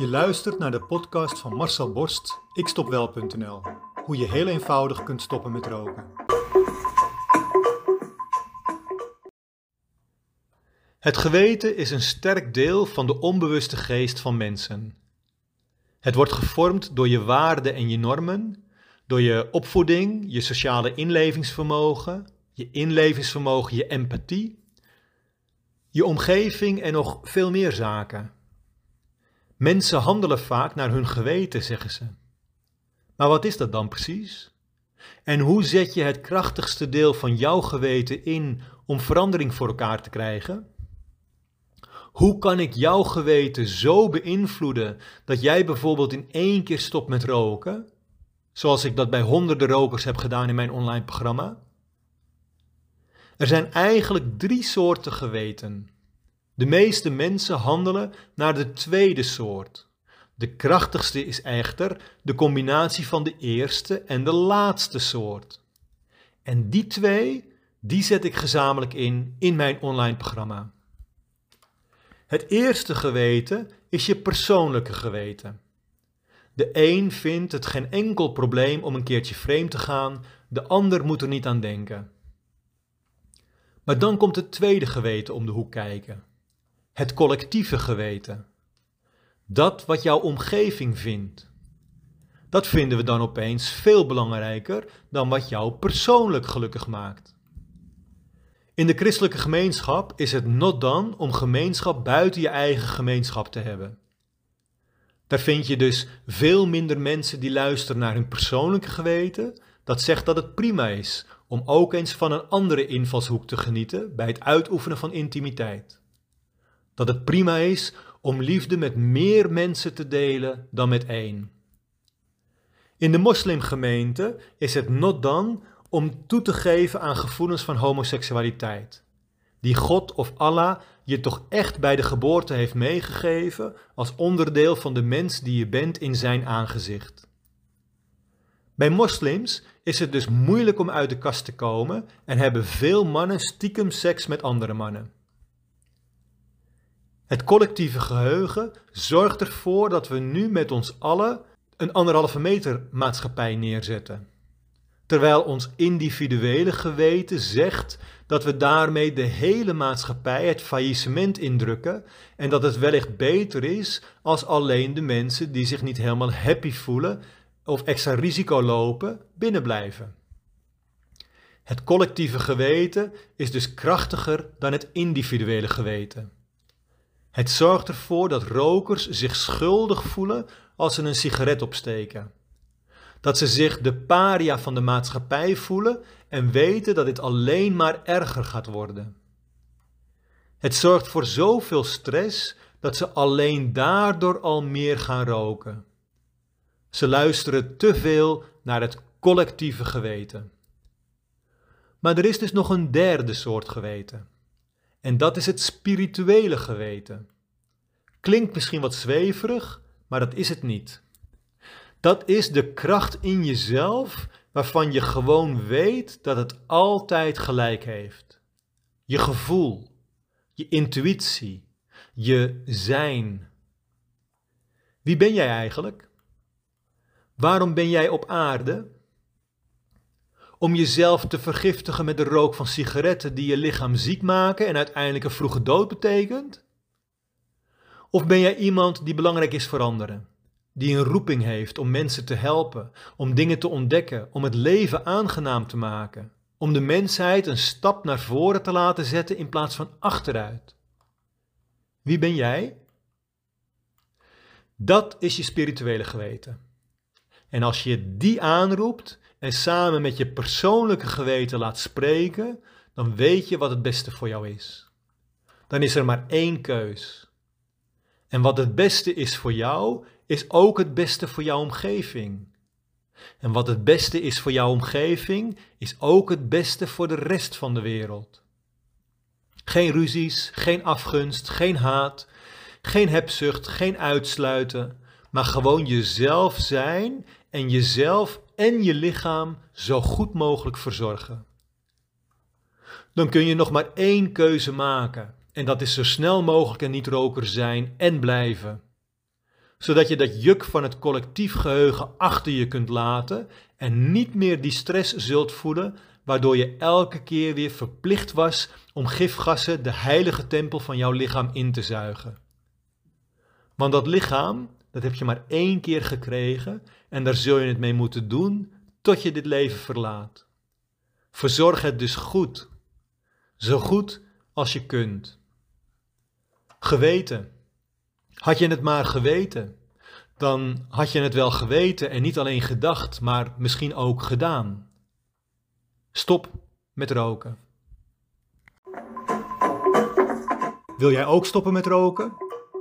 Je luistert naar de podcast van Marcel Borst, ikstopwel.nl. Hoe je heel eenvoudig kunt stoppen met roken. Het geweten is een sterk deel van de onbewuste geest van mensen. Het wordt gevormd door je waarden en je normen, door je opvoeding, je sociale inlevingsvermogen, je inlevingsvermogen, je empathie, je omgeving en nog veel meer zaken. Mensen handelen vaak naar hun geweten, zeggen ze. Maar wat is dat dan precies? En hoe zet je het krachtigste deel van jouw geweten in om verandering voor elkaar te krijgen? Hoe kan ik jouw geweten zo beïnvloeden dat jij bijvoorbeeld in één keer stopt met roken, zoals ik dat bij honderden rokers heb gedaan in mijn online programma? Er zijn eigenlijk drie soorten geweten. De meeste mensen handelen naar de tweede soort. De krachtigste is echter de combinatie van de eerste en de laatste soort. En die twee, die zet ik gezamenlijk in in mijn online programma. Het eerste geweten is je persoonlijke geweten. De een vindt het geen enkel probleem om een keertje vreemd te gaan, de ander moet er niet aan denken. Maar dan komt het tweede geweten om de hoek kijken het collectieve geweten. Dat wat jouw omgeving vindt. Dat vinden we dan opeens veel belangrijker dan wat jou persoonlijk gelukkig maakt. In de christelijke gemeenschap is het not dan om gemeenschap buiten je eigen gemeenschap te hebben. Daar vind je dus veel minder mensen die luisteren naar hun persoonlijke geweten, dat zegt dat het prima is om ook eens van een andere invalshoek te genieten bij het uitoefenen van intimiteit dat het prima is om liefde met meer mensen te delen dan met één. In de moslimgemeente is het not dan om toe te geven aan gevoelens van homoseksualiteit, die God of Allah je toch echt bij de geboorte heeft meegegeven als onderdeel van de mens die je bent in zijn aangezicht. Bij moslims is het dus moeilijk om uit de kast te komen en hebben veel mannen stiekem seks met andere mannen. Het collectieve geheugen zorgt ervoor dat we nu met ons allen een anderhalve meter maatschappij neerzetten. Terwijl ons individuele geweten zegt dat we daarmee de hele maatschappij het faillissement indrukken en dat het wellicht beter is als alleen de mensen die zich niet helemaal happy voelen of extra risico lopen binnenblijven. Het collectieve geweten is dus krachtiger dan het individuele geweten. Het zorgt ervoor dat rokers zich schuldig voelen als ze een sigaret opsteken. Dat ze zich de paria van de maatschappij voelen en weten dat dit alleen maar erger gaat worden. Het zorgt voor zoveel stress dat ze alleen daardoor al meer gaan roken. Ze luisteren te veel naar het collectieve geweten. Maar er is dus nog een derde soort geweten. En dat is het spirituele geweten. Klinkt misschien wat zweverig, maar dat is het niet. Dat is de kracht in jezelf waarvan je gewoon weet dat het altijd gelijk heeft. Je gevoel, je intuïtie, je zijn. Wie ben jij eigenlijk? Waarom ben jij op aarde? Om jezelf te vergiftigen met de rook van sigaretten die je lichaam ziek maken en uiteindelijk een vroege dood betekent? Of ben jij iemand die belangrijk is voor anderen? Die een roeping heeft om mensen te helpen, om dingen te ontdekken, om het leven aangenaam te maken, om de mensheid een stap naar voren te laten zetten in plaats van achteruit? Wie ben jij? Dat is je spirituele geweten. En als je die aanroept, en samen met je persoonlijke geweten laat spreken, dan weet je wat het beste voor jou is. Dan is er maar één keus. En wat het beste is voor jou, is ook het beste voor jouw omgeving. En wat het beste is voor jouw omgeving, is ook het beste voor de rest van de wereld. Geen ruzies, geen afgunst, geen haat, geen hebzucht, geen uitsluiten, maar gewoon jezelf zijn en jezelf en je lichaam zo goed mogelijk verzorgen. Dan kun je nog maar één keuze maken en dat is zo snel mogelijk een niet-roker zijn en blijven. zodat je dat juk van het collectief geheugen achter je kunt laten en niet meer die stress zult voelen, waardoor je elke keer weer verplicht was om gifgassen de heilige tempel van jouw lichaam in te zuigen. Want dat lichaam, dat heb je maar één keer gekregen en daar zul je het mee moeten doen tot je dit leven verlaat. Verzorg het dus goed, zo goed als je kunt. Geweten. Had je het maar geweten, dan had je het wel geweten en niet alleen gedacht, maar misschien ook gedaan. Stop met roken. Wil jij ook stoppen met roken?